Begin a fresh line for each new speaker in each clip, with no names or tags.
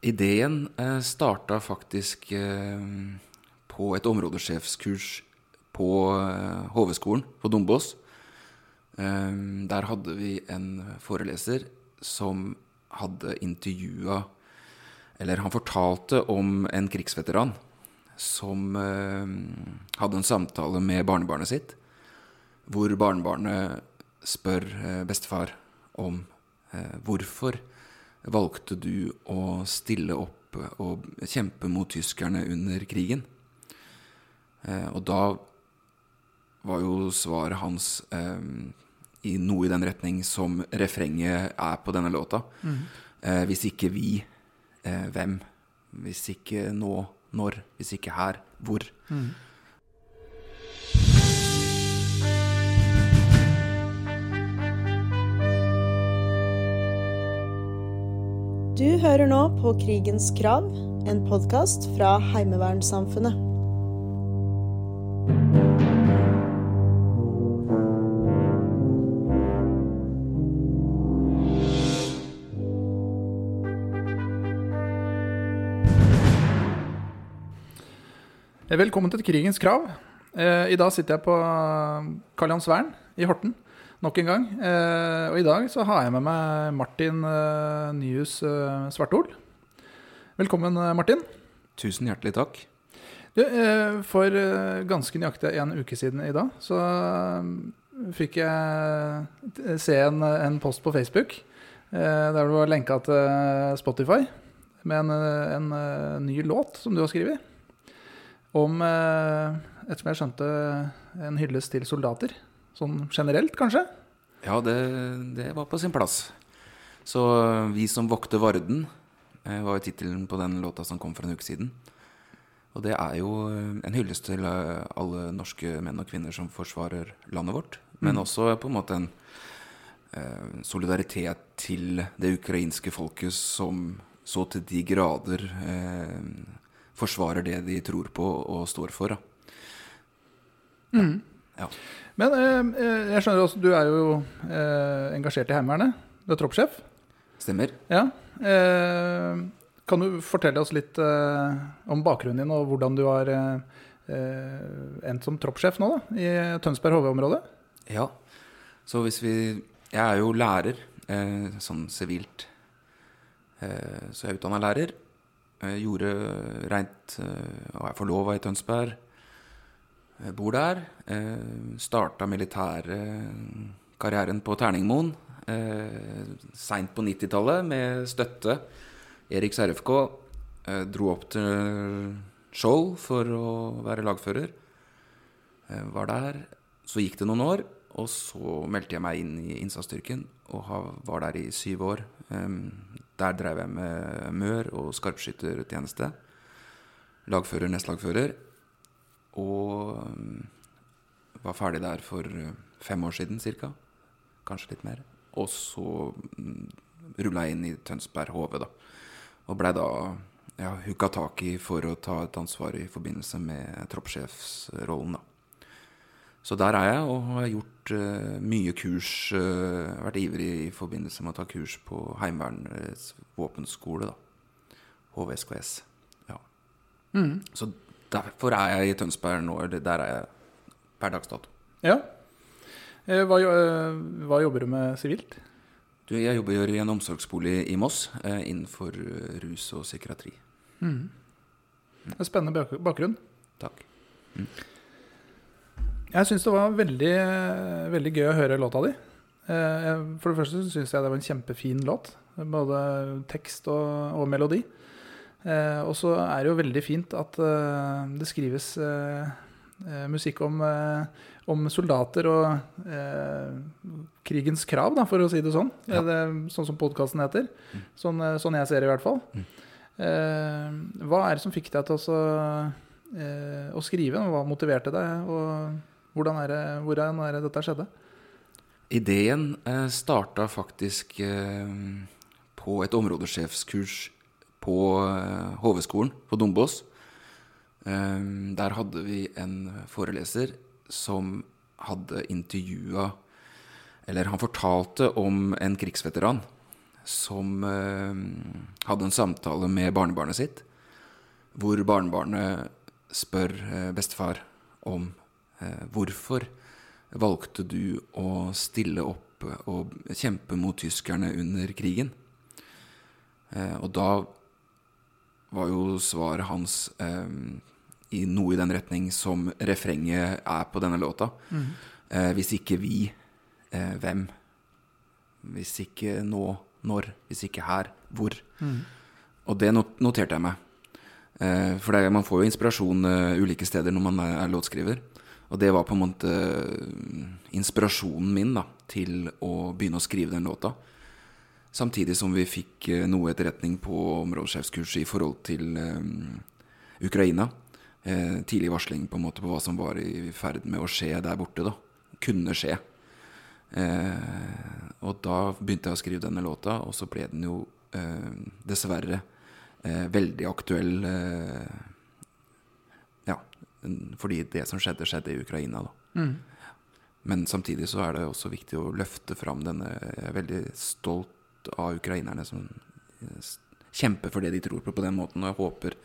Ideen eh, starta faktisk eh, på et områdesjefskurs på eh, HV-skolen på Dombås. Eh, der hadde vi en foreleser som hadde intervjua Eller han fortalte om en krigsveteran som eh, hadde en samtale med barnebarnet sitt, hvor barnebarnet spør eh, bestefar om eh, hvorfor valgte du å stille opp og kjempe mot tyskerne under krigen? Eh, og da var jo svaret hans eh, i noe i den retning som refrenget er på denne låta. Eh, hvis ikke vi, eh, hvem? Hvis ikke nå, når? Hvis ikke her, hvor?
Du hører nå på Krigens krav, en podkast fra Heimevernssamfunnet.
Eh, Velkommen til Krigens krav. Eh, I dag sitter jeg på Karl Johans i Horten nok en gang. Eh, Og i dag så har jeg med meg Martin eh, Nyhus eh, Svartol. Velkommen, Martin.
Tusen hjertelig takk.
Du, for ganske nøyaktig en uke siden i dag så fikk jeg se en, en post på Facebook eh, der du var lenka til Spotify med en, en ny låt som du har skrevet. Om, eh, etter som jeg skjønte, en hyllest til soldater. Sånn generelt, kanskje?
Ja, det, det var på sin plass. Så eh, 'Vi som vokter Varden' eh, var jo tittelen på den låta som kom for en uke siden. Og det er jo eh, en hyllest til alle norske menn og kvinner som forsvarer landet vårt. Men også på en måte en eh, solidaritet til det ukrainske folket som så til de grader eh, forsvarer det de tror på og står for. Da. Ja.
Men eh, eh, jeg skjønner også, du er jo eh, engasjert i Heimevernet. Du er troppssjef.
Stemmer?
Ja. Eh, kan du fortelle oss litt eh, om bakgrunnen din, og hvordan du har eh, endt som troppssjef nå, da, i Tønsberg HV-området?
Ja. Så hvis vi Jeg er jo lærer, eh, sånn sivilt. Eh, så jeg er utdanna lærer. Jeg gjorde reint og er forlova i Tønsberg. Jeg bor der. Eh, starta militærkarrieren på Terningmoen eh, seint på 90-tallet med støtte. Eriks RFK. Eh, dro opp til Skjold for å være lagfører. Eh, var der. Så gikk det noen år, og så meldte jeg meg inn i innsatsstyrken og var der i syv år. Der drev jeg med mør og skarpskyttertjeneste. Lagfører, nestlagfører. Og var ferdig der for eh, fem år siden ca. Kanskje litt mer. Og så rulla jeg inn i Tønsberg HV, da. Og blei da ja, hooka tak i for å ta et ansvar i forbindelse med troppssjefsrollen, da. Så der er jeg og har gjort uh, mye kurs. Uh, vært ivrig i forbindelse med å ta kurs på Heimevernets våpenskole, da. HVSKS. Ja. Så derfor er jeg i Tønsberg nå. Der er jeg per dags dato.
Ja. Eh, hva, eh, hva jobber du med sivilt?
Du, jeg jobber i en omsorgsbolig i Moss eh, innenfor rus og psykiatri.
Det er Spennende bakgrunn.
Takk.
Jeg syns det var veldig, veldig gøy å høre låta di. For det første syns jeg det var en kjempefin låt. Både tekst og, og melodi. Eh, Og så er det jo veldig fint at eh, det skrives eh, eh, musikk om, eh, om soldater og eh, krigens krav, da, for å si det sånn.
Ja.
Det, sånn som podkasten heter. Sånn, eh, sånn jeg ser det, i hvert fall. Eh, hva er det som fikk deg til å, eh, å skrive? Hva motiverte deg? Og hvordan er det, hvordan er det dette skjedde?
Ideen eh, starta faktisk på et områdesjefskurs på eh, HV-skolen på Dombås. Eh, der hadde vi en foreleser som hadde intervjua Eller han fortalte om en krigsveteran som eh, hadde en samtale med barnebarnet sitt, hvor barnebarnet spør eh, bestefar om eh, hvorfor valgte du å stille opp og kjempe mot tyskerne under krigen. Eh, og da var jo svaret hans eh, i noe i den retning som refrenget er på denne låta. Eh, hvis ikke vi, eh, hvem? Hvis ikke nå, når? Hvis ikke her, hvor? Og det not noterte jeg meg. Eh, for det, man får jo inspirasjon eh, ulike steder når man er, er låtskriver. Og det var på en måte eh, inspirasjonen min da, til å begynne å skrive den låta. Samtidig som vi fikk eh, noe etterretning på områdesjefskurset i forhold til eh, Ukraina. Eh, tidlig varsling på en måte på hva som var i ferd med å skje der borte. da. Kunne skje. Eh, og da begynte jeg å skrive denne låta, og så ble den jo eh, dessverre eh, veldig aktuell. Ja, fordi det som skjedde, skjedde i Ukraina. da.
Mm.
Men samtidig så er det også viktig å løfte fram denne Jeg er veldig stolt av ukrainerne som eh, kjemper for det de tror på på den måten. Og jeg håper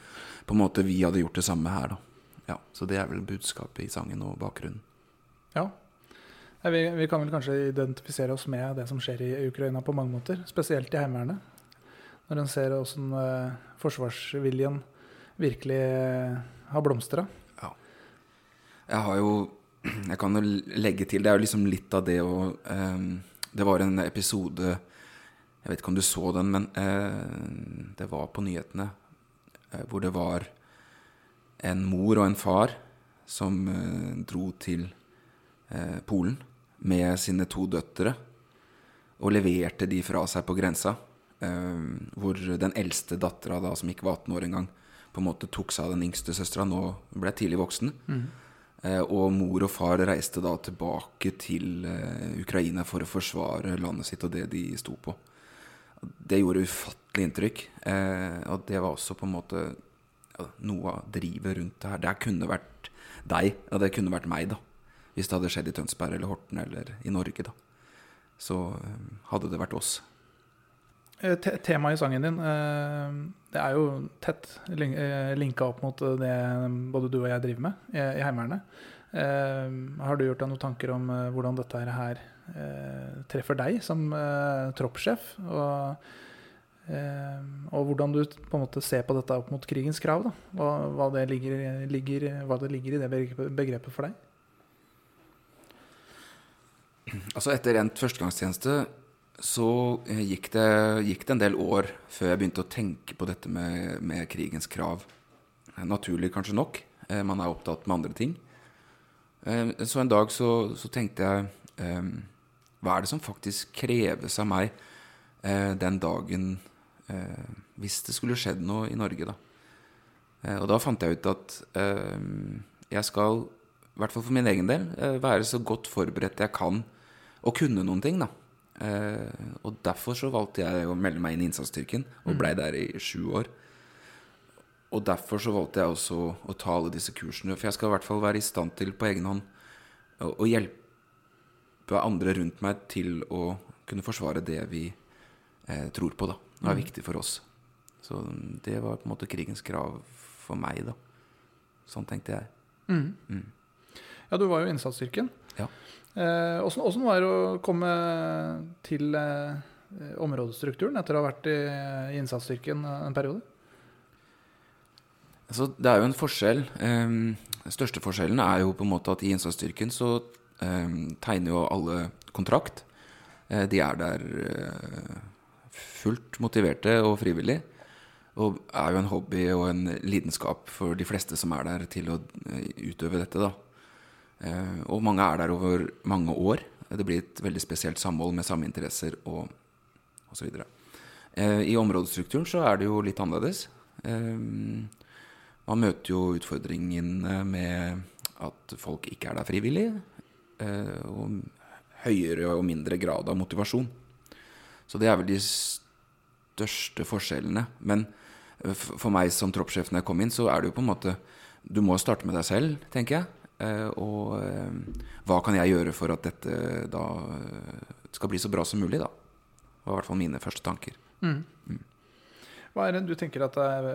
på en måte vi hadde gjort det samme her, da. Ja, så det er vel budskapet i sangen og bakgrunnen.
Ja. Vi, vi kan vel kanskje identifisere oss med det som skjer i Ukraina på mange måter. Spesielt i Heimevernet. Når en ser åssen eh, forsvarsviljen virkelig eh, har blomstra.
Jeg har jo Jeg kan jo legge til Det er jo liksom litt av det å um, Det var en episode Jeg vet ikke om du så den, men eh, det var på nyhetene eh, hvor det var en mor og en far som eh, dro til eh, Polen med sine to døtre og leverte de fra seg på grensa. Eh, hvor den eldste dattera, da, som ikke var 18 år engang, på en måte tok seg av den yngste søstera. Nå ble jeg tidlig voksen. Eh, og mor og far reiste da tilbake til Ukraina for å forsvare landet sitt og det de sto på. Det gjorde ufattelig inntrykk. Eh, og det var også på en måte ja, noe av drivet rundt det her. Det kunne vært deg, og det kunne vært meg, da. Hvis det hadde skjedd i Tønsberg eller Horten eller i Norge, da. Så eh, hadde det vært oss.
Eh, Temaet i sangen din eh, det er jo tett lin- linka opp mot det både du og jeg driver med i Heimevernet. Har du gjort deg noen tanker om hvordan dette her treffer deg som eh, troppssjef? Og, eh, og hvordan du på en måte ser på dette opp mot krigens krav? Da. Hva, hva, det ligger, ligger, hva det ligger i det begrepet- for deg?
Altså etter endt førstegangstjeneste så eh, gikk det, gikk det en del år før jeg begynte å tenke på dette med, med krigens krav. Eh, Naturlig kanskje nok. Eh, Man er opptatt med andre ting. Eh, Så en dag så, så tenkte jeg eh, Hva er det som faktisk kreves av meg eh, den dagen eh, hvis det skulle skjedd noe i Norge, da? Eh, Og da fant jeg ut at eh, jeg skal, i hvert fall for min egen del, eh, være så godt forberedt jeg kan og kunne noen ting, da. Eh, og derfor så valgte jeg å melde meg inn i innsatsstyrken, og blei der i sju år. Og derfor så valgte jeg også å ta alle disse kursene, for jeg skal i hvert fall være i stand til på egen hånd å, å hjelpe andre rundt meg til å kunne forsvare det vi eh, tror på, da. Det er viktig for oss. Så det var på en måte krigens krav for meg, da. Sånn tenkte jeg. Mm.
Ja, du var jo i innsatsstyrken.
Ja.
Eh, åssen var det å komme til eh, områdestrukturen etter å ha vært i, i innsatsstyrken en periode?
Altså, det er jo en forskjell. Ehm, Den største forskjellen er jo på en måte at i innsatsstyrken så ehm, tegner jo alle kontrakt. Eh, de er der eh, fullt motiverte og frivillig. Og er jo en hobby og en lidenskap for de fleste som er der til å eh, utøve dette, da. Eh, og mange er der over mange år. Det blir et veldig spesielt samhold med samme interesser og osv. Eh, I områdestrukturen så er det jo litt annerledes. Eh, man møter jo utfordringene med at folk ikke er der frivillig. Eh, Og høyere og mindre grad av motivasjon. Så det er vel de største forskjellene. Men eh, for meg som troppssjef når jeg kom inn, så er det jo på en måte Du må starte med deg selv, tenker jeg. Eh, Og hva kan jeg gjøre for at dette da skal bli så bra som mulig, da. var i hvert fall mine første tanker.
Mm. Hva er det du tenker at det er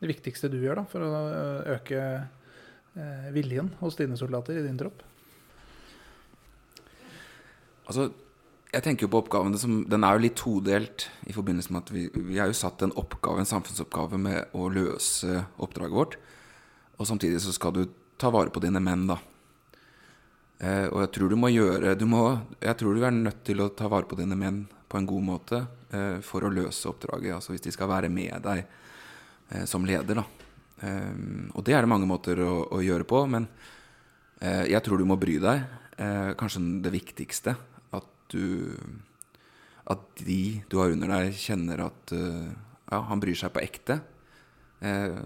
det viktigste du gjør da, for å øke eh, viljen hos dine soldater i din tropp?
Altså, jeg tenker jo på oppgavene som Den er jo litt todelt i forbindelse med at vi, vi er jo satt en oppgave, en samfunnsoppgave med å løse oppdraget vårt. Og samtidig så skal du ta vare på dine menn, da. Eh, og jeg tror du må gjøre du må, Jeg tror du er nødt til å ta vare på dine menn på en god måte eh, for å løse oppdraget. Altså hvis de skal være med deg eh, som leder, da. Eh, og det er det mange måter å, å gjøre på, men eh, jeg tror du må bry deg. Eh, kanskje det viktigste du At de du har under deg, kjenner at uh, ja, han bryr seg på ekte. Eh,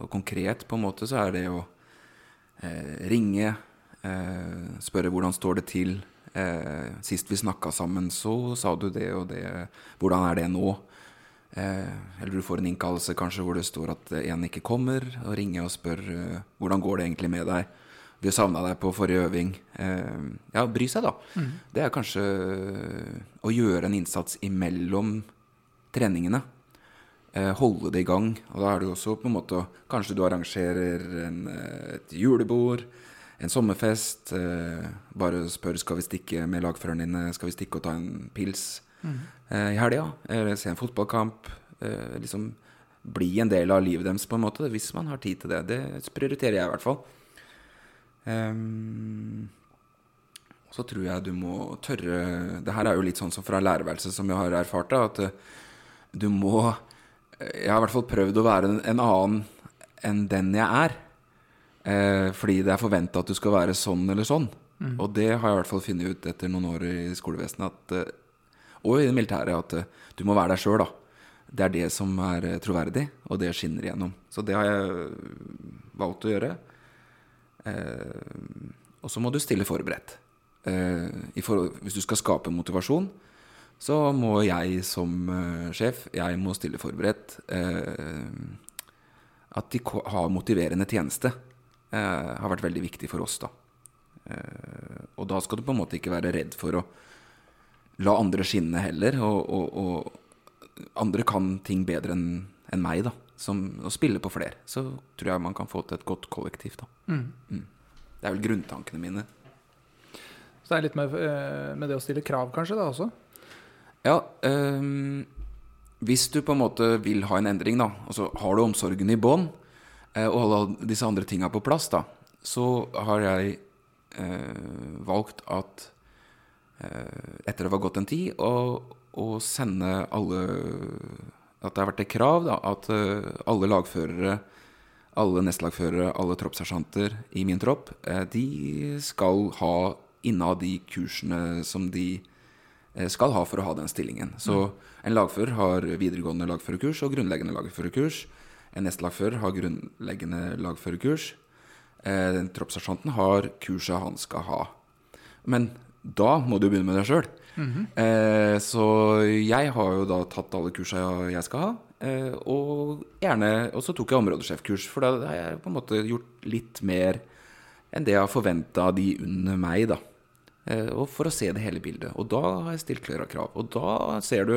og konkret på en måte så er det å eh, ringe, eh, spørre hvordan står det til. Eh, sist vi snakka sammen, så sa du det og det. Hvordan er det nå? Eh, eller du får en innkallelse kanskje hvor det står at en ikke kommer, og ringer og spør hvordan går det egentlig med deg. Vi savna deg på forrige øving. Eh, ja, bry seg, da. Mm. Det er kanskje å gjøre en innsats imellom treningene. Eh, holde det i gang. Og da er det jo også på en måte Kanskje du arrangerer en, eh, et julebord, en sommerfest. bare spør skal vi stikke med lagførerne dine, skal vi stikke og ta en pils mm. i helga. Eller se en fotballkamp. liksom bli en del av livet deres, på en måte, hvis man har tid til det. Det prioriterer jeg i hvert fall. Um, så tror jeg du må tørre Det her er jo litt sånn som fra lærerværelset, som jeg har erfart det, at eh, du må Jeg har i hvert fall prøvd å være en annen enn den jeg er. Eh, fordi det er forventa at du skal være sånn eller sånn. Mm. Og det har jeg i hvert fall funnet ut etter noen år i skolevesenet at, eh, og i det militære at eh, du må være deg sjøl, da. Det er det som er troverdig, og det skinner igjennom. Så det har jeg valgt å gjøre. Eh, og så må du stille forberedt. Eh, forhold, hvis du skal skape motivasjon, så må jeg som eh, sjef jeg må stille forberedt at de har motiverende tjeneste. har vært veldig viktig for oss, da. og da skal du på en måte ikke være redd for å la andre skinne heller. Og, og, og andre kan ting bedre enn en meg, da som og spille på flere. Så tror jeg man kan få til et godt kollektiv. Da. Mm. Mm. Det er vel grunntankene mine.
Så det er litt med, eh, med det å stille krav, kanskje, da også?
Ja. Um, hvis du på en måte vil ha en endring, da, altså har du omsorgen i bånn, uh, og alle disse andre tinga på plass, da, så har jeg uh, valgt at uh, etter det var gått en tid, å sende alle at det har vært et krav da, at uh, alle lagførere, alle nestlagførere, alle troppssersjanter i min tropp, uh, de skal ha innad de kursene som de uh, skal ha for å ha den stillingen. Så mm. en lagfører har videregående lagførerkurs og grunnleggende lagførerkurs. En nestlagfører har grunnleggende lagførerkurs. Troppssersjanten har kurset han skal ha. Men da må du begynne med deg sjøl. Mm -hmm. eh, så jeg har jo da tatt alle kursa jeg skal ha. Eh, og gjerne Og så tok jeg områdesjefkurs, for da har jeg på en måte gjort litt mer enn det jeg har forventa av de under meg, da. Eh, og for å se det hele bildet. Og da har jeg stilt flere krav. Og da ser du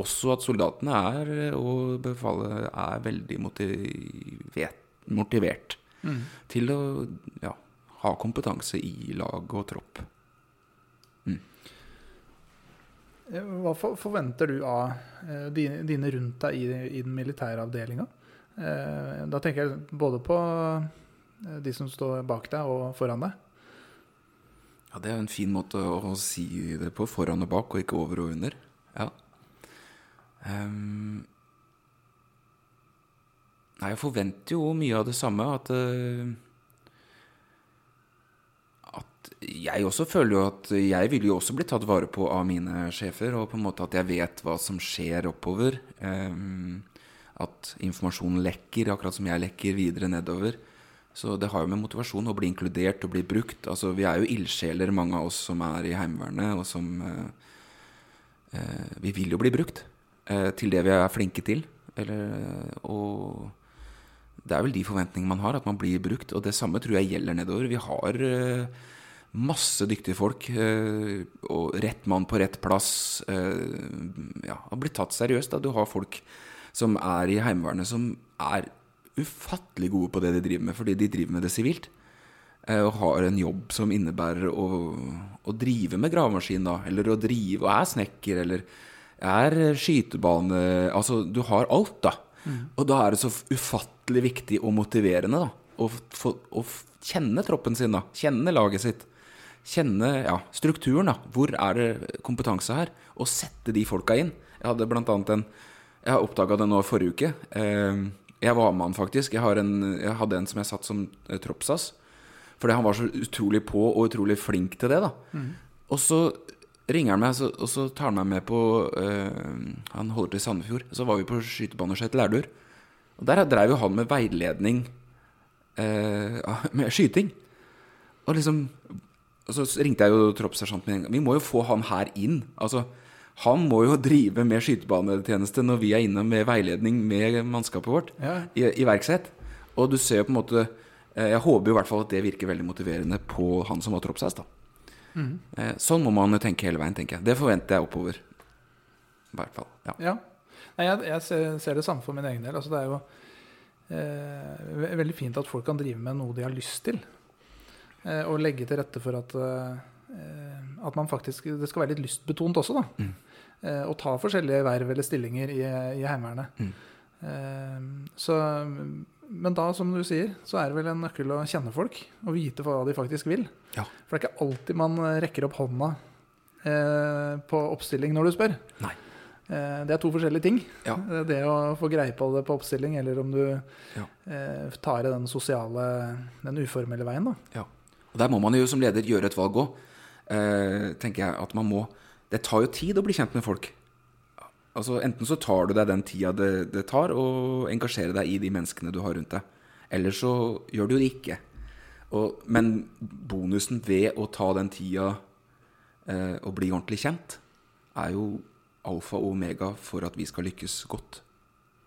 også at soldatene er, og befalet er veldig motivert, motivert mm. til å ja, ha kompetanse i lag og tropp.
Hva forventer du av eh, dine rundt deg i, den militære avdelinga? Eh, da tenker jeg både på eh, de som står bak deg og foran deg.
Ja, det er en fin måte å si det på. Foran og bak, og ikke over og under. Ja. Um, nei, jeg forventer jo mye av det samme. At uh, jeg også føler jo at jeg vil jo også bli tatt vare på av mine sjefer. Og på en måte at jeg vet hva som skjer oppover. Um, at informasjonen lekker, akkurat som jeg lekker videre nedover. Så det har jo med motivasjon å bli inkludert og bli brukt. Altså, vi er jo ildsjeler, mange av oss som er i Heimevernet, og som uh, uh, Vi vil jo bli brukt uh, til det vi er flinke til. Eller, og det er vel de forventningene man har, at man blir brukt. Og det samme tror jeg gjelder nedover. Vi har masse dyktige folk. eh, og rett mann på rett plass. eh, ja, har blitt tatt seriøst. Da. Du har folk som er i Heimevernet, som er ufattelig gode på det de driver med, fordi de driver med det sivilt. eh, og har en jobb som innebærer å, å drive med gravemaskin, da. Eller å drive Og er snekker, eller er skytebane Altså, du har alt, da. Og da er det så ufattelig viktig og motiverende, da. Å, få- å kjenne troppen sin, da. Kjenne laget sitt. Kjenne ja, strukturen, da. Hvor er det kompetanse her? Og sette de folka inn. Jeg hadde blant annet en Jeg har oppdaga det nå forrige uke. Eh, jeg var med han faktisk. Jeg, har en, jeg hadde en som jeg satt som eh, troppsas. Fordi han var så utrolig på og utrolig flink til det. da Og så ringer han meg, og så tar han meg med på eh, Han holder til i Sandefjord. Så var vi på skytebane og skjøt lærdur. Og der drev jo han med veiledning eh, med skyting. Og liksom Og så ringte jeg jo troppssersjanten min en gang. Vi må jo få han her inn. Altså, han må jo drive med skytebanetjeneste når vi er inne med veiledning med mannskapet vårt
Ja.
i, iverksett. Og du ser jo på en måte eh, Jeg håper jo i hvert fall at det virker veldig motiverende på han som var troppsheis. da. Mm. Sånn må man jo tenke hele veien, tenker jeg. Det forventer jeg oppover. I hvert fall. Ja.
Ja. Nei, jeg jeg ser, ser det samme for min egen del. Altså, det er jo eh, veldig fint at folk kan drive med noe de har lyst til. Eh, og legge til rette for at, eh, at man faktisk Det skal være litt lystbetont også, da.
Mm.
Eh, og ta forskjellige verv eller stillinger i, i Heimevernet.
Mm.
Eh, så, men da, som du sier, så er det vel en nøkkel å kjenne folk og vite hva de faktisk vil.
Ja.
For det er ikke alltid man rekker opp hånda eh, på oppstilling når du spør.
Nei.
Eh, Det er to forskjellige ting.
Ja.
Eh, Det å få greie på det på oppstilling, eller om du
Ja.
eh, tar i den sosiale, den uformelle veien. da.
Ja. Og der må man jo som leder gjøre et valg òg. Eh, tenker jeg at man må Det tar jo tid å bli kjent med folk. Altså Enten så tar du deg den tida det, det tar, og engasjerer deg i de menneskene du har rundt deg. Eller så gjør du det ikke. Og, men bonusen ved å ta den tida eh, og bli ordentlig kjent, er jo alfa og omega for at vi skal lykkes godt,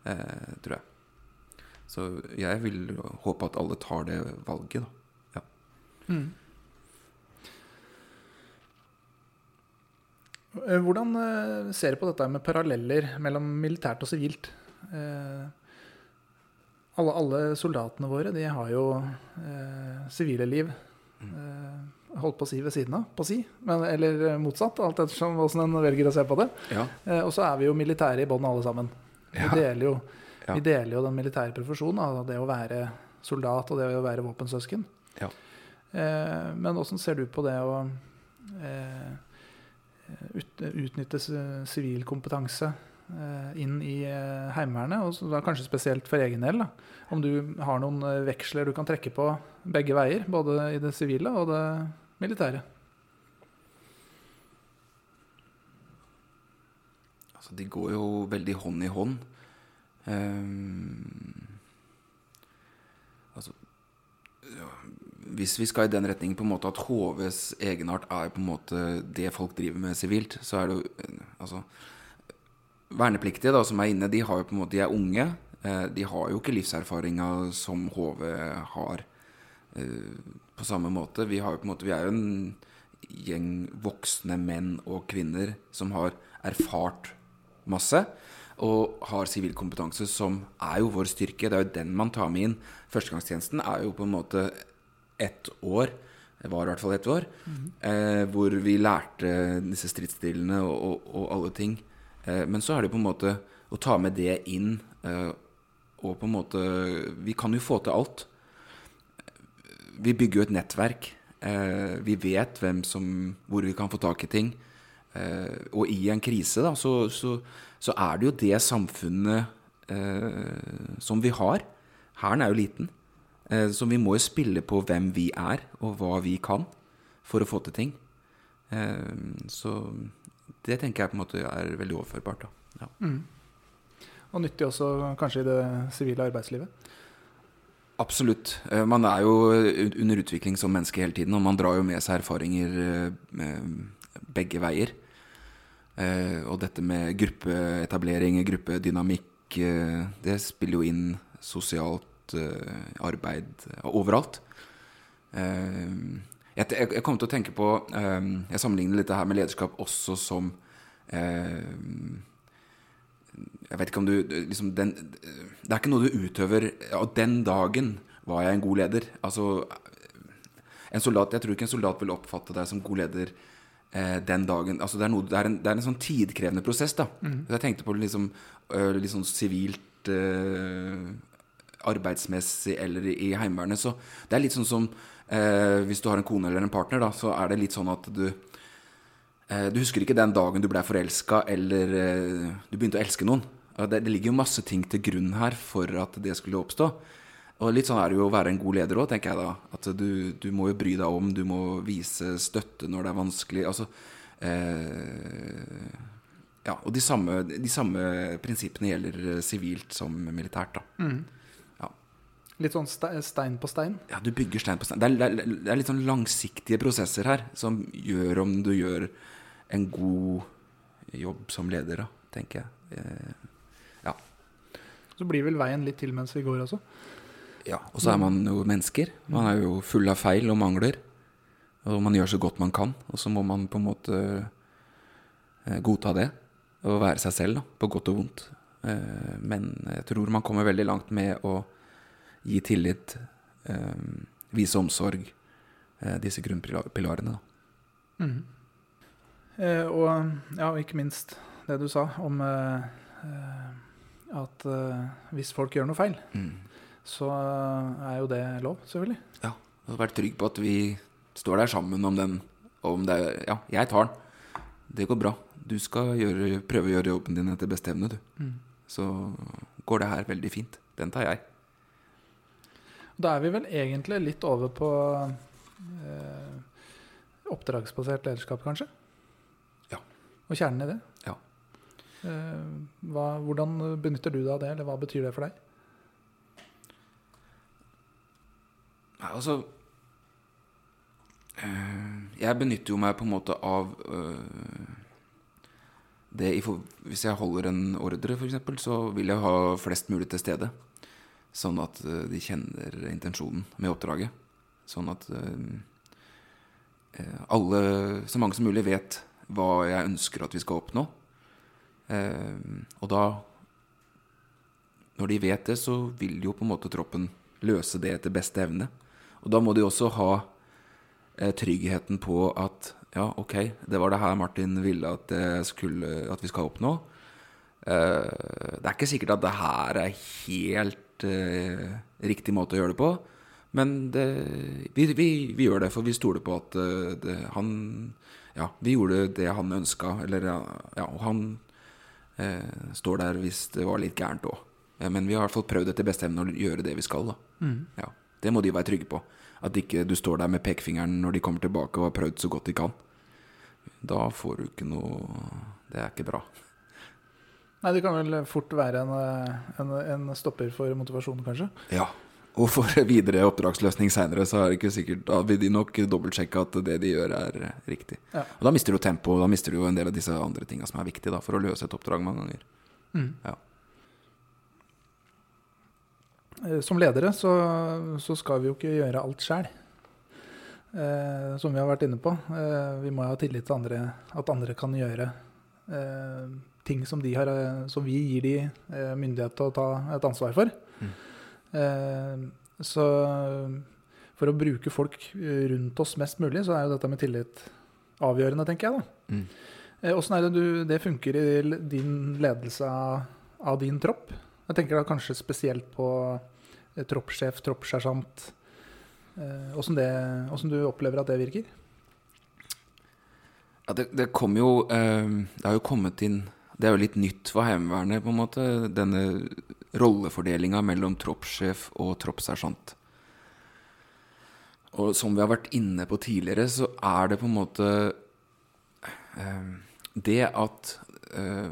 eh, tror jeg. Så jeg vil håpe at alle tar det valget, da. Ja.
Eh, Hvordan eh, ser du på dette med paralleller mellom militært og sivilt? Eh, Alle, alle soldatene våre de har jo eh, sivile liv. Holdt på å si ved siden av, på å si. Men, eller motsatt, alt ettersom hvordan en velger å se på det.
Ja.
Eh, Og så er vi jo militære i bånn alle sammen. Vi deler jo
Ja.
Vi deler jo den militære profesjonen, altså det å være soldat og det å være våpensøsken.
Ja.
Eh, men åssen ser du på det å eh, ut, utnytte sivil kompetanse eh, inn i Heimevernet, og da kanskje spesielt for egen del? Da. Om du har noen veksler du kan trekke på begge veier, både i det sivile og det militære?
Altså, de går jo veldig hånd i hånd. Um, altså ja, Hvis vi skal i den retningen på en måte at HVs egenart er på en måte det folk driver med sivilt, så er det jo altså Vernepliktige da, som er inne, de, har jo på en måte, de er unge. Eh, de har jo ikke livserfaringa som HV har eh, på samme måte. Vi, har jo på en måte, vi er jo en gjeng voksne menn og kvinner som har erfart masse. Og har sivil kompetanse, som er jo vår styrke. Det er jo den man tar med inn. Førstegangstjenesten er jo på en måte ett år. Det var i hvert fall ett år. eh, hvor vi lærte disse stridsstillene og, og, og alle ting. Eh, men så er det på en måte å ta med det inn eh, og på en måte Vi kan jo få til alt. Vi bygger jo et nettverk. Eh, vi vet hvem som, hvor vi kan få tak i ting. Eh, og i en krise da, så, så, så er det jo det samfunnet eh, som vi har. Hæren er jo liten. Eh, så vi må jo spille på hvem vi er, og hva vi kan, for å få til ting. Eh, så det tenker jeg på en måte er veldig overførbart. Ja.
Mm. Og nyttig også kanskje i det sivile arbeidslivet.
Absolutt. Eh, Man er jo under utvikling som menneske hele tiden, og man drar jo med seg erfaringer begge veier. Og dette med gruppeetablering, gruppedynamikk, det spiller jo inn sosialt eh, arbeid overalt. Eh, Jeg, jeg, kom til å tenke på eh, Jeg sammenligner litt det her med lederskap også som eh, Jeg vet ikke om du liksom den, Det er ikke noe du utøver Og den dagen var jeg en god leder. Altså en soldat, Jeg tror ikke en soldat vil oppfatte deg som god leder eh, den dagen. Altså det, er noe, det, er en, det er en sånn tidkrevende prosess. da Jeg tenkte på liksom, litt sånn sivilt arbeidsmessig eller i Heimevernet. Så det er litt sånn som eh, hvis du har en kone eller en partner, da, så er det litt sånn at du eh, Du husker ikke den dagen du ble forelska eller eh, du begynte å elske noen. Det, det ligger jo masse ting til grunn her for at det skulle oppstå. Og litt sånn er det jo å være en god leder òg, tenker jeg da. At du, du må jo bry deg om, du må vise støtte når det er vanskelig. Altså eh, Ja, og de samme, de samme prinsippene gjelder eh, sivilt som militært, da. Ja.
Litt sånn stein på stein.
Ja, du bygger stein på stein. Det er, det, er, litt sånn langsiktige prosesser her som gjør om du gjør en god jobb som leder, da, tenker jeg. Eh, ja.
Så blir vel veien litt til mens vi går også.
ja. Og så er man jo mennesker. Man er jo full av feil og mangler. Og man gjør så godt man kan. Og så må man på en måte eh, godta det. Og være seg selv, da, på godt og vondt. Eh, men jeg tror man kommer veldig langt med å gi tillit, eh, vise omsorg, eh, disse grunnpilarene. da.
Eh, og ja, ikke minst det du sa om at hvis folk gjør noe feil,
Mm.
så er jo det lov, selvfølgelig.
Ja, og vær trygg på at vi står der sammen om den. Om det Ja, jeg tar den. Det går bra. Du skal gjøre, prøve å gjøre jobben din etter beste evne, du. Så går det her veldig fint. Den tar jeg.
Da er vi vel egentlig litt over på eh, oppdragsbasert lederskap, kanskje?
Ja.
Og kjernen i det?
Ja.
Eh, hva, hvordan benytter du deg av det, eller hva betyr det for deg?
Nei, altså eh, Jeg benytter jo meg på en måte av eh, det i Hvis jeg holder en ordre, f.eks., så vil jeg ha flest mulig til stede. Sånn at eh, de kjenner intensjonen med oppdraget. Sånn at eh, eh, alle, så mange som mulig, vet hva jeg ønsker at vi skal oppnå. Og da Når de vet det, så vil jo på en måte troppen løse det etter beste evne. Og da må de også ha tryggheten på at ja, ok, det var det her Martin ville at, skulle, at vi skal oppnå. Det er ikke sikkert at det her er helt eh, riktig måte å gjøre det på. Men det, vi, vi, vi gjør det, for vi stoler på at eh, det, han Ja, vi gjorde det han ønska, eller ja, og han eh, står der hvis det var litt gærent òg. Men vi har i hvert fall prøvd etter beste evne å gjøre det vi skal. da ja, Det må de være trygge på. At ikke du står der med pekefingeren når de kommer tilbake og har prøvd så godt de kan. Da får du ikke noe Det er ikke bra.
Nei, det kan vel fort være en, eh, en, en stopper for motivasjon, kanskje?
Ja. Og for videre oppdragsløsning seinere, så er det ikke sikkert Da vil de nok dobbeltsjekke at det de gjør, er riktig.
Ja.
Og da mister du tempo, og da mister du jo en del av disse andre tinga som er viktige da, for å løse et oppdrag mange ganger. Ja.
Eh, Som ledere så, så skal vi jo ikke gjøre alt sjæl, Eh, som vi har vært inne på. Eh, vi må ha tillit til andre, at andre kan gjøre eh, ting som, de har, eh, som vi gir de eh, myndighet til å ta et ansvar for. Mm. så for å bruke folk eh, rundt oss mest mulig, så er jo dette med tillit avgjørende, tenker jeg. da.
Mm.
Eh, Åssen er det du, det funker i din ledelse av, av din tropp? Jeg tenker da kanskje spesielt på eh, troppssjef, troppssersjant. Eh, Åssen du opplever at det virker?
Ja, det, det kom jo eh, Det har jo kommet inn Det er jo litt nytt for Heimevernet, på en måte. Denne rollefordelinga mellom troppssjef og troppssersjant. Og som vi har vært inne på tidligere, så er det på en måte eh, Det at eh,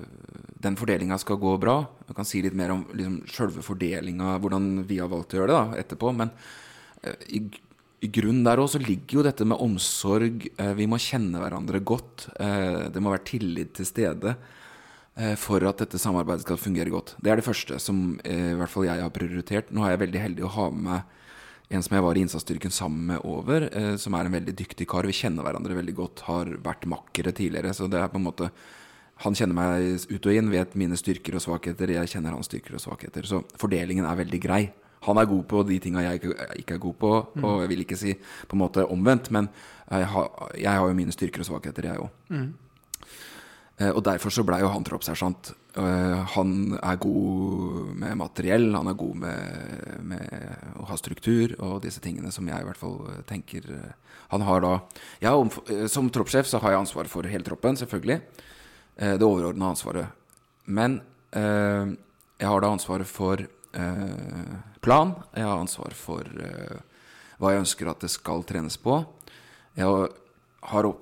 den fordelinga skal gå bra Jeg kan si litt mer om liksom, sjølve fordelinga, hvordan vi har valgt å gjøre det da, etterpå. Men eh, i, i grunnen der òg så ligger jo dette med omsorg. Eh, vi må kjenne hverandre godt. Eh, det må være tillit til stede for at dette samarbeidet skal fungere godt. Det er det første som eh, i hvert fall jeg har prioritert. Nå er jeg veldig heldig å ha med meg en som jeg var i innsatsstyrken sammen med over, eh, som er en veldig dyktig kar. Vi kjenner hverandre veldig godt, har vært makkere tidligere. Så det er på en måte Han kjenner meg ut og inn, vet mine styrker og svakheter. Jeg kjenner hans styrker og svakheter. Så fordelingen er veldig grei. Han er god på de tinga jeg ikke- er god på, og jeg vil ikke si på en måte omvendt, men jeg har, jeg har jo mine styrker og svakheter, jeg òg. Eh, Og derfor så blei jo han troppssersjant. Eh, Han er god med materiell, han er god med, med å ha struktur og disse tingene som jeg i hvert fall eh, tenker eh, Han har da ja, om, eh, Som troppssjef så har jeg ansvar for hele troppen, selvfølgelig. Eh, Det overordna ansvaret. Men eh, jeg har da ansvaret for eh, plan. Jeg har ansvar for eh, hva jeg ønsker at det skal trenes på. Jeg har opp,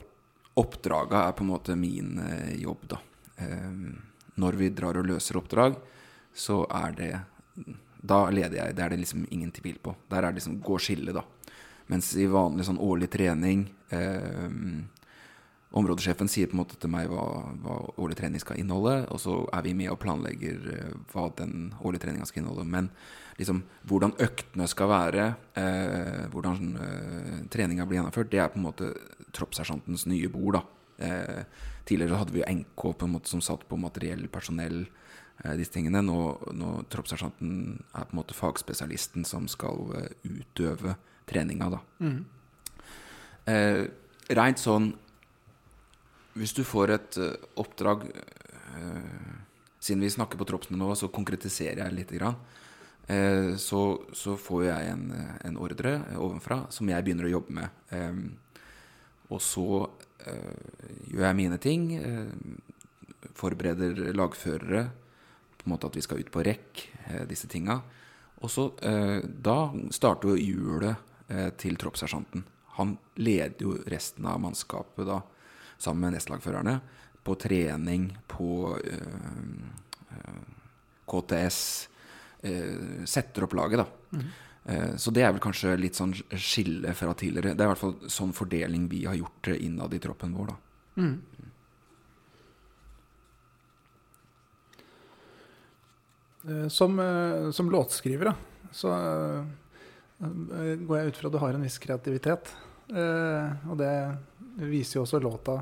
Oppdraga er på en måte min eh, jobb, da. Eh, når vi drar og løser oppdrag, så er det Da leder jeg. Det er det liksom ingen tvil på. Der er det liksom går skillet, da. Mens i vanlig sånn årlig trening eh, Områdesjefen sier på en måte til meg hva, hva årlig trening skal inneholde, og så er vi med og planlegger eh, hva den årlige treninga skal inneholde. Men liksom hvordan øktene skal være, eh, hvordan eh, treninga blir gjennomført, det er på en måte troppssersjantens nye bord. Eh, tidligere hadde vi NK på en måte som satt på materiell, personell, eh, disse tingene. Nå, nå troppssersjanten er på en måte fagspesialisten som skal eh, utøve treninga, da. Eh, Rent sånn Hvis du får et eh, oppdrag eh, Siden vi snakker på troppsene nå, så konkretiserer jeg litt. Grann. Eh, så, så får jeg en, en ordre ovenfra som jeg begynner å jobbe med. Og så gjør jeg mine ting. Forbereder lagførere. På en måte at vi skal ut på rekk, disse tinga. Og så Da starter jo hjulet til troppssersjanten. Han leder jo resten av mannskapet da, sammen med nestlagførerne, på trening, på eh, eh, KTS. Eh, setter opp laget, da. Mm. så det er vel kanskje litt sånn skille fra tidligere. Det er i hvert fall sånn fordeling vi har gjort innad i troppen vår, da.
Mm. Som, eh, som låtskriver, da, så går jeg ut fra at du har en viss kreativitet. Eh, Og det viser jo også låta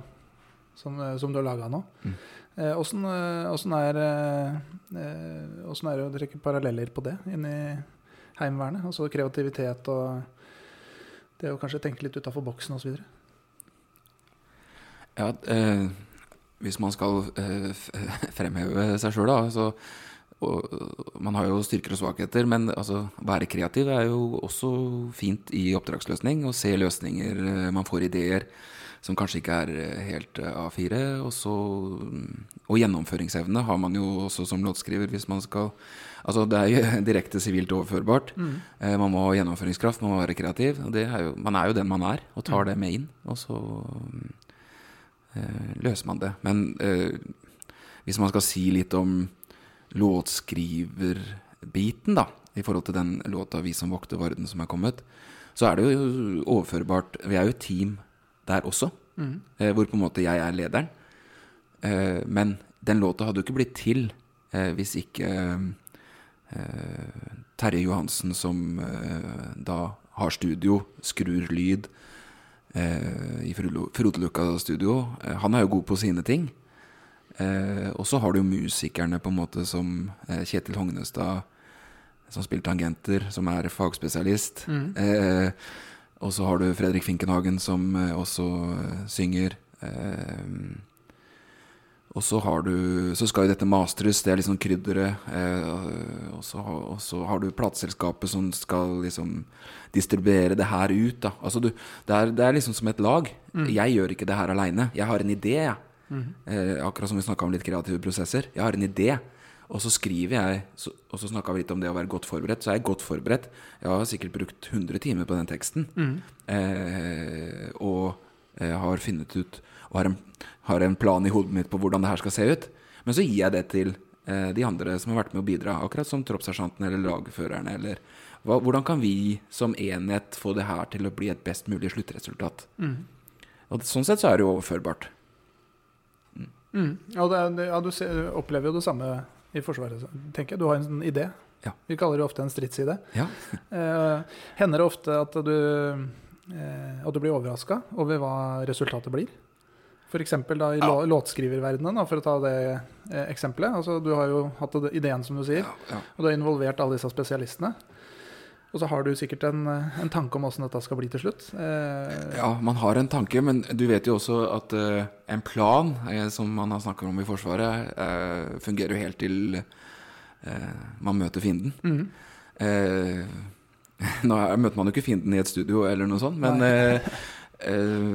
som, eh, som du har laga nå.
Mm.
Eh, Åssen eh, er, eh, eh, er det å trekke paralleller på det inni Heimevernet? Altså kreativitet og det å kanskje tenke litt utafor boksen osv.
Ja, eh, hvis man skal fremheve seg sjøl, da så, og, Man har jo styrker og svakheter, men altså, være kreativ er jo også fint i oppdragsløsning. Å se løsninger, eh, man får ideer som kanskje ikke er eh, helt eh, A4. Og, så, mm, og gjennomføringsevne har man jo også som låtskriver hvis man skal Altså det er jo direkte sivilt overførbart. Mm. man må ha gjennomføringskraft, man må være kreativ. Og det er jo, man er jo den man er, og tar det med inn. Og så mm, eh, løser man det. Men øh, hvis man skal si litt om låtskriverbiten, da, i forhold til den låta 'Vi som vokter Varden' som er kommet, så er det jo overførbart. Vi er jo et team der også, eh, hvor på en måte jeg er lederen. Eh, men den låta hadde jo ikke blitt til eh, hvis ikke eh, Terje Johansen, som eh, da har studio, skrur lyd eh, i Frode Frodelukka studio, han er jo god på sine ting. Eh, og så har du jo musikerne på en måte som eh, Kjetil Hognestad, som spiller tangenter, som er fagspesialist. Eh, og så har du Fredrik Finkenhagen, som eh, også eh, synger. Eh, og så har du Så skal jo dette mastres, det er liksom krydderet. Eh, og, så, har- og så har du plateselskapet som skal liksom distribuere det her ut. Da. Altså du, det, er, det er liksom som et lag. Jeg gjør ikke det her aleine. Jeg har en idé, jeg. Eh, akkurat som vi snakka om litt kreative prosesser. Jeg har en idé. Og så skriver jeg, og så snakka vi litt om det å være godt forberedt. Så er jeg godt forberedt. Jeg har sikkert brukt 100 timer på den teksten. Eh, og eh, har funnet ut Og har en, har en plan i hodet mitt på hvordan det her skal se ut. Men så gir jeg det til eh, de andre som har vært med å bidra. Akkurat som troppssersjanten eller lagførerne. Eller hva, hvordan kan vi som enhet få det her til å bli et best mulig sluttresultat? Og sånn sett så er det jo overførbart.
Mm. Ja, det, ja, du ser, opplever jo det samme i Forsvaret, tenker jeg. Du har en sånn idé.
Ja.
Vi kaller det ofte en stridsidé.
Ja.
Eh, hender det ofte at du, eh, at du blir overraska over hva resultatet blir? F.eks. da i
Ja.
låtskriververdenen, da, for å ta det eh, eksempelet. Altså, du har jo hatt ideen, som du sier,
Ja, ja.
og du har involvert alle disse spesialistene. Og så har du sikkert en, eh, en tanke om åssen dette skal bli til slutt. Eh,
Ja, man har en tanke, men du vet jo også at eh, en plan, eh, som man har snakket om i Forsvaret, eh, fungerer jo helt til eh, man møter fienden.
Mm.
Eh, nå er, møter man jo ikke fienden i et studio eller noe sånt, men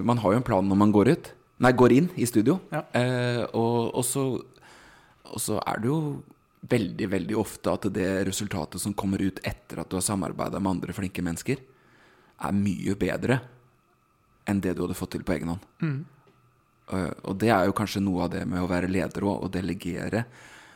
man har jo en plan når man går ut. Nei, går inn i studio.
Ja.
Eh, og så er det jo veldig, veldig ofte at det resultatet som kommer ut etter at du har samarbeida med andre flinke mennesker, er mye bedre enn det du hadde fått til på egen hånd.
Mm.
Eh, og det er jo kanskje noe av det med å være leder òg, å delegere.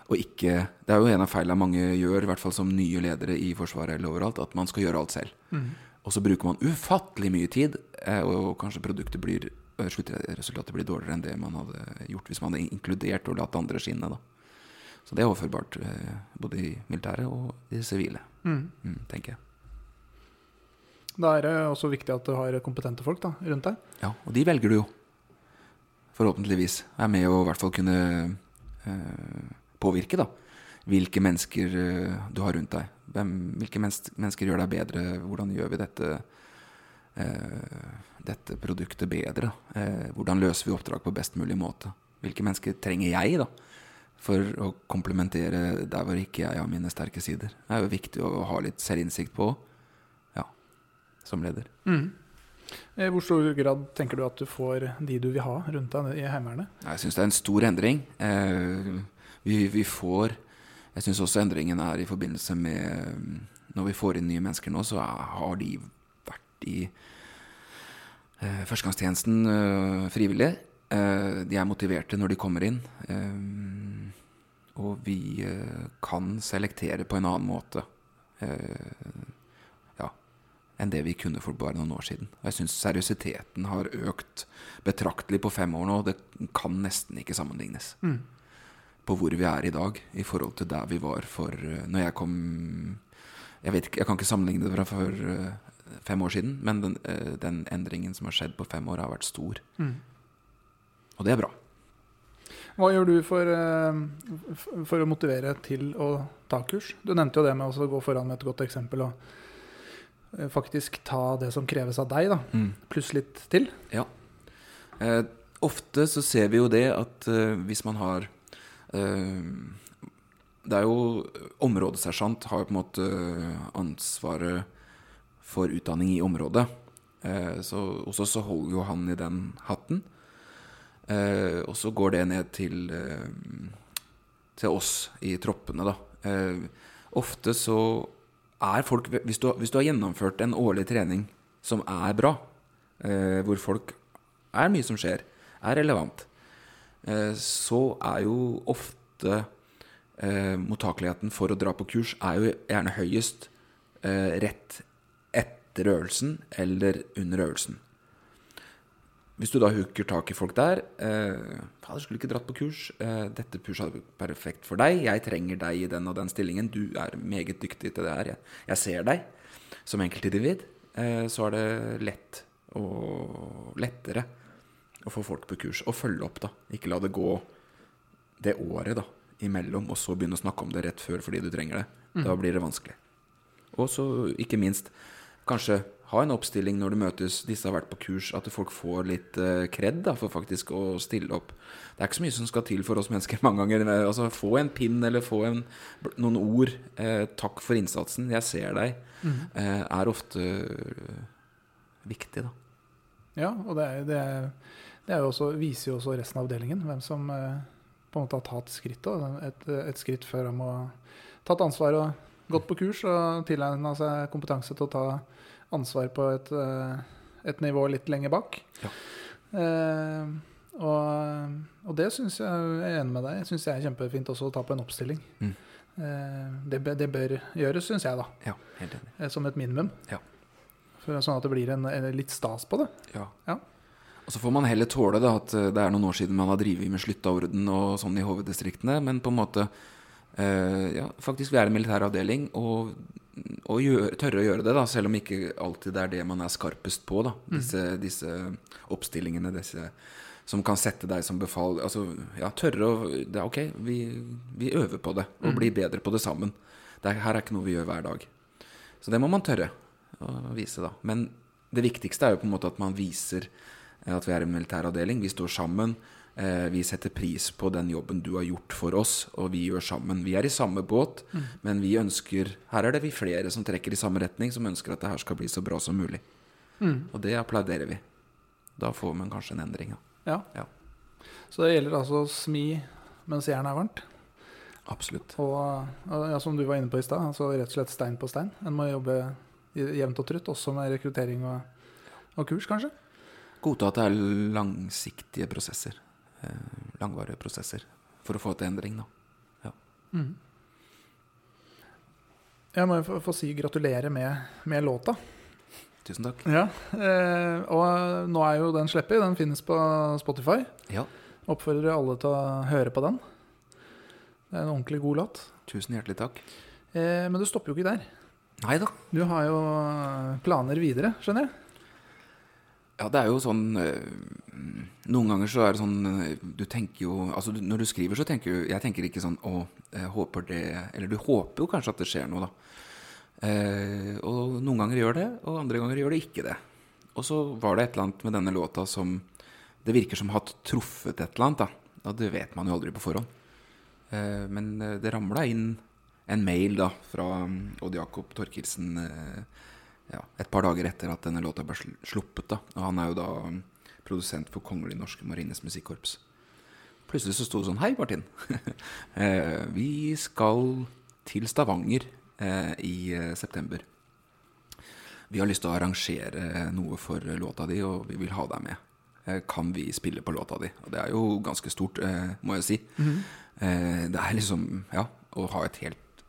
Og ikke Det er jo en av feilene mange gjør, i hvert fall som nye ledere i Forsvaret eller overalt, at man skal gjøre alt selv.
Mm.
Og så bruker man ufattelig mye tid, eh, og kanskje produktet blir resultatet sluttresultatet blir dårligere enn det man hadde gjort hvis man hadde inkludert og latt andre skinne. Da. Så det er overførbart eh, både i militæret og i det sivile,
mm.
mm, tenker jeg.
Da er det også viktig at du har kompetente folk da, rundt deg.
Ja, og de velger du jo. Forhåpentligvis. Er med å i hvert fall kunne eh, påvirke, da. Hvilke mennesker eh, du har rundt deg. Hvem, hvilke mennesker gjør deg bedre? Hvordan gjør vi dette, eh, dette produktet bedre? Eh, hvordan løser vi oppdrag på best mulig måte? Hvilke mennesker trenger jeg, da? For å komplementere der hvor ikke jeg har mine sterke sider. Det er jo viktig å ha litt selvinnsikt på, ja, som leder.
Mm. I hvor stor grad tenker du at du får de du vil ha rundt deg i Heimevernet?
Jeg syns det er en stor endring. Eh, vi, vi får Jeg syns også endringen er i forbindelse med Når vi får inn nye mennesker nå, så har de vært i eh, førstegangstjenesten eh, frivillig. Eh, de er motiverte når de kommer inn. Og vi eh, kan selektere på en annen måte. Eh, ja, enn det vi kunne for bare noen år siden. Og jeg syns seriøsiteten har økt betraktelig på fem år nå. Det kan nesten ikke sammenlignes.
Mm.
På hvor vi er i dag i forhold til der vi var for eh, Når jeg kom Jeg vet ikke, jeg kan ikke sammenligne det fra for fem år siden, men den, den endringen som har skjedd på fem år, har vært stor.
Mm.
Og det er bra.
Hva gjør du for, eh, for å motivere til å ta kurs? Du nevnte jo det med å gå foran med et godt eksempel og eh, faktisk ta det som kreves av deg, da, pluss litt til.
Ja. Eh, ofte så ser vi jo det at eh, hvis man har eh, Det er jo Områdesersjant har jo på en måte ansvaret for utdanning i området. Eh, så hos oss så holder jo han i den hatten. Eh, og så går det ned til, eh, til oss i troppene, da. Eh, ofte så er folk hvis du, hvis du har gjennomført en årlig trening som er bra, eh, hvor folk er mye som skjer, er relevant, eh, så er jo ofte eh, mottakeligheten for å dra på kurs er jo gjerne høyest rett etter øvelsen eller under øvelsen. Hvis du da hooker tak i folk der eh, Fader, skulle ikke dratt på kurs. Eh, dette kurset er perfekt for deg. Jeg trenger deg i den og den stillingen. Du er meget dyktig til det her. Jeg, jeg ser deg som enkeltindivid. Eh, så er det lett og lettere å få folk på kurs. Og følge opp, da. Ikke la det gå det året da, imellom, og så begynne å snakke om det rett før fordi du trenger det. Da blir det vanskelig. Og så ikke minst kanskje ha en oppstilling når du møtes. Disse har vært på kurs. At folk får litt uh, kred da, for faktisk å stille opp. Det er ikke så mye som skal til for oss mennesker mange ganger. Altså, få en pinn eller få en, noen ord. Eh, 'Takk for innsatsen. Jeg ser deg.' eh, er ofte eh, viktig, da.
Ja, og det, er, det, er, det er jo også, viser jo også resten av avdelingen hvem som eh, på en måte har tatt skrittet. Et, et skritt før de har tatt ansvar og gått på kurs og tilegna seg kompetanse til å ta ansvar på et, eh, et nivå litt lenger bak.
Ja.
Eh, og, og det syns jeg jeg er enig med deg. Jeg syns det er kjempefint også å ta på en oppstilling.
Mm.
Eh, det, det bør gjøres, syns jeg, da.
Ja, helt enig.
eh, Som et minimum.
Ja.
For, sånn at det blir en, en litt stas på det.
Ja.
Ja.
Og så får man heller tåle da, at eh, det er noen år siden man har drevet med sluttaorden og sånn i HV-distriktene, men på en måte ja, faktisk vi er en militær avdeling, og, og gjør, tørre å gjøre det, da, selv om ikke alltid det er det man er skarpest på. da, Disse, disse oppstillingene, disse som kan sette deg som befal altså, ja, Tørre å det er Ok, vi, vi øver på det, og blir bedre på det sammen. Det er, her er ikke noe vi gjør hver dag. Så det må man tørre å vise, da. Men det viktigste er jo på en måte at man viser eh, at vi er en militæravdeling. Vi står sammen. Eh, vi setter pris på den jobben du har gjort for oss, og vi gjør sammen. Vi er i samme båt, men vi ønsker Her er det vi flere som trekker i samme retning, som ønsker at det her skal bli så bra som mulig. Og det applauderer vi. Da får man kanskje en endring. Ja.
Ja. Så det gjelder altså å smi mens jernet er varmt.
Absolutt.
Og og ja, som du var inne på i stad, altså rett og slett stein på stein. En må jobbe jevnt og trutt, også med rekruttering og, og kurs, kanskje.
Godta at det er langsiktige prosesser. Eh, langvarige prosesser. For å få til endring, da.
Jeg må få, få si gratulerer med, med låta.
Tusen takk.
Ja, eh, og nå er jo den sluppet. Den finnes på Spotify.
Ja,
Oppfordrer alle til å høre på den. Det er en ordentlig god låt.
tusen hjertelig takk.
Eh, men du stopper jo ikke der.
Nei da.
Du har jo planer videre, skjønner jeg.
Ja, det er jo sånn øh, Noen ganger så er det sånn øh, Du tenker jo Altså du- når du skriver, så tenker du Jeg tenker ikke sånn Å, håper det Eller du håper jo kanskje at det skjer noe, da. Eh, og noen ganger gjør det, og andre ganger gjør det ikke det. Og så var det et eller annet med denne låta som Det virker som hatt truffet et eller annet, da. Og det vet man jo aldri på forhånd. Eh, men eh, det ramla inn en mail da fra um, Odd Jakob Torkelsen eh, ja, et par dager etter at denne låta ble sluppet. da Og han er jo da um, produsent for Kongelig Norske Marines Musikkorps. Plutselig så sto det sånn Hei, Martin. eh, vi skal til Stavanger eh, i eh, september. Vi har lyst til å arrangere noe for låta di, og vi vil ha deg med. Kan vi spille på låta di? Og det er jo ganske stort, må jeg si. eh, det er liksom Ja, å ha et helt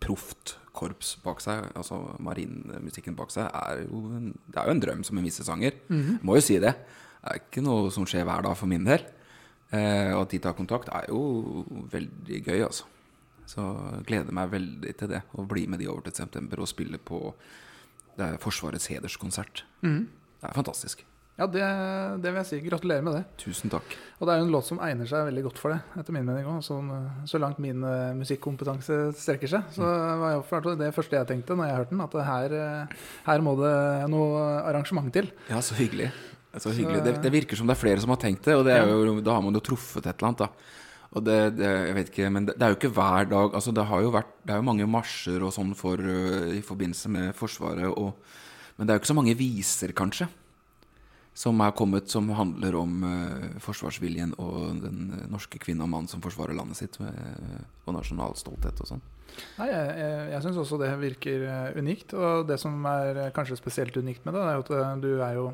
proft korps bak seg, altså marinmusikken bak seg, er jo en, det er jo en drøm som en visesanger. Må jo si det. Er ikke noe som skjer hver dag for min del. Eh, og at de tar kontakt, er jo veldig gøy, altså. Så jeg gleder meg veldig til det. Å bli med de over til september og spille på det Forsvarets hederskonsert. Det er fantastisk.
Ja, det, det vil jeg si. Gratulerer med det.
Tusen takk.
Og det er jo en låt som egner seg veldig godt for det, etter min mening òg. Sånn, eh, så langt min uh, musikkompetanse strekker seg. Så var jeg det første jeg tenkte når jeg hørte den, at her, eh, her må det noe arrangement til.
Ja, så hyggelig. Så hyggelig. Det, det virker som det er flere som har tenkt det, og det er jo, da har man jo truffet et eller annet. da. Og det, det, jeg vet ikke, men det, det er jo ikke hver dag altså Det har jo vært, det er jo mange marsjer og sånn for, uh, i forbindelse med Forsvaret, og, men det er jo ikke så mange viser, kanskje, som er kommet som handler om uh, forsvarsviljen og den øh, norske kvinne og mann som forsvarer landet sitt, med, og nasjonal stolthet og sånn.
Nei, Jeg, jeg, jeg syns også det virker unikt. Og det som er kanskje spesielt unikt med det, er jo at du er jo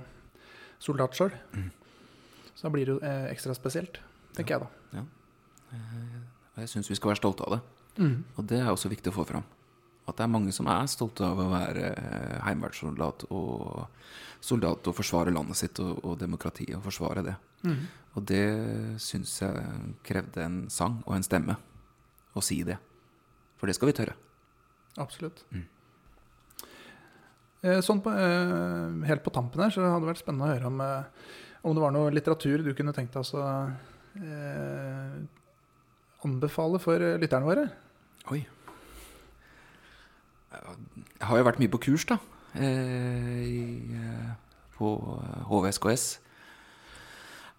soldat sjøl. Så da blir det jo eh, ekstra spesielt, tenker jeg da.
Og jeg syns vi skal være stolte av det. Og det er også viktig å få fram. At det er mange som er stolte av å være eh, heimevernssoldat og soldat og forsvare landet sitt og, og demokratiet og forsvare det. Og det syns jeg krevde en sang og en stemme å si det. For det skal vi tørre.
Absolutt. Eh, Sånn på, eh, helt på tampen her, så hadde det vært spennende å høre om, eh, om det var noe litteratur du kunne tenkt deg å eh, anbefale for eh, lytterne våre.
Oi. Jeg har jo vært mye på kurs, da. Eh, eh, på HVSKS.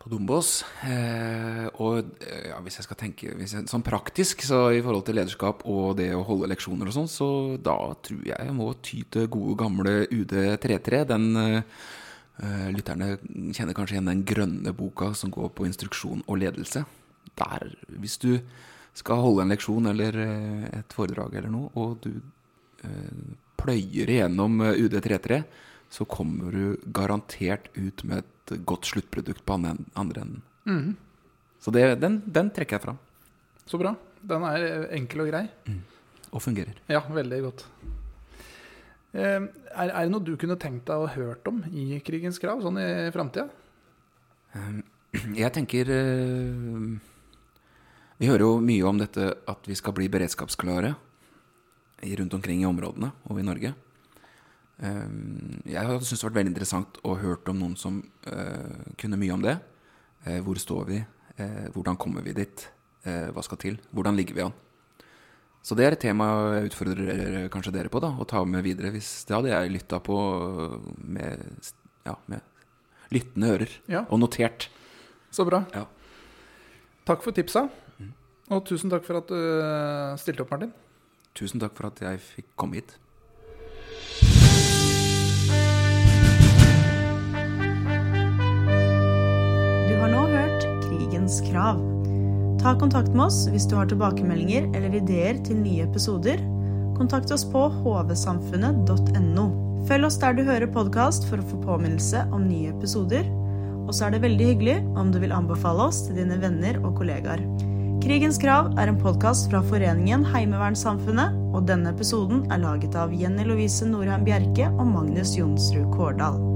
På Dombås. Eh, og eh, ja, hvis jeg skal tenke hvis jeg, Sånn praktisk så i forhold til lederskap og det å holde leksjoner og sånn, så da tror jeg jeg må ty til gode, gamle UD33. Den eh, eh, Lytterne kjenner kanskje igjen den grønne boka som går på instruksjon og ledelse. Der, hvis du skal holde en leksjon eller eh, et foredrag eller noe, og du eh, pløyer igjennom eh, UD33, så kommer du garantert ut med et godt sluttprodukt på andre enden. Så det, den, den trekker jeg fram,
Så bra. Den er eh, enkel og grei.
og fungerer.
Ja, veldig godt. Eh, er, er det noe du kunne tenkt deg å hørt om i Krigens krav, sånn i framtida?
Eh, Jeg tenker eh, Vi hører jo mye om dette at vi skal bli beredskapsklare rundt omkring i områdene og i Norge. Ehm, Jeg hadde syntes det vært veldig interessant å hørt om noen som eh, kunne mye om det. Eh, Hvor står vi? Eh, Hvordan kommer vi dit? Hva skal til? Hvordan ligger vi an? Så det er et tema jeg utfordrer kanskje dere på, da, å ta med videre. Hvis det hadde jeg lytta på med, ja, med lyttende ører.
Ja.
Og notert.
Så bra.
Ja.
Takk for tipsa. Og tusen takk for at du stilte opp, Martin.
Tusen takk for at jeg fikk komme hit.
Krigens krav. Ta kontakt med oss hvis du har tilbakemeldinger eller ideer til nye episoder. Kontakt oss på hvsamfunnet.no. Følg oss der du hører podkast for å få påminnelse om nye episoder. Og så er det veldig hyggelig om du vil anbefale oss til dine venner og kollegaer. Krigens krav er en podkast fra foreningen Heimevernssamfunnet, og denne episoden er laget av Jenny Lovise Norheim Bjerke og Magnus Jonsrud Kårdal.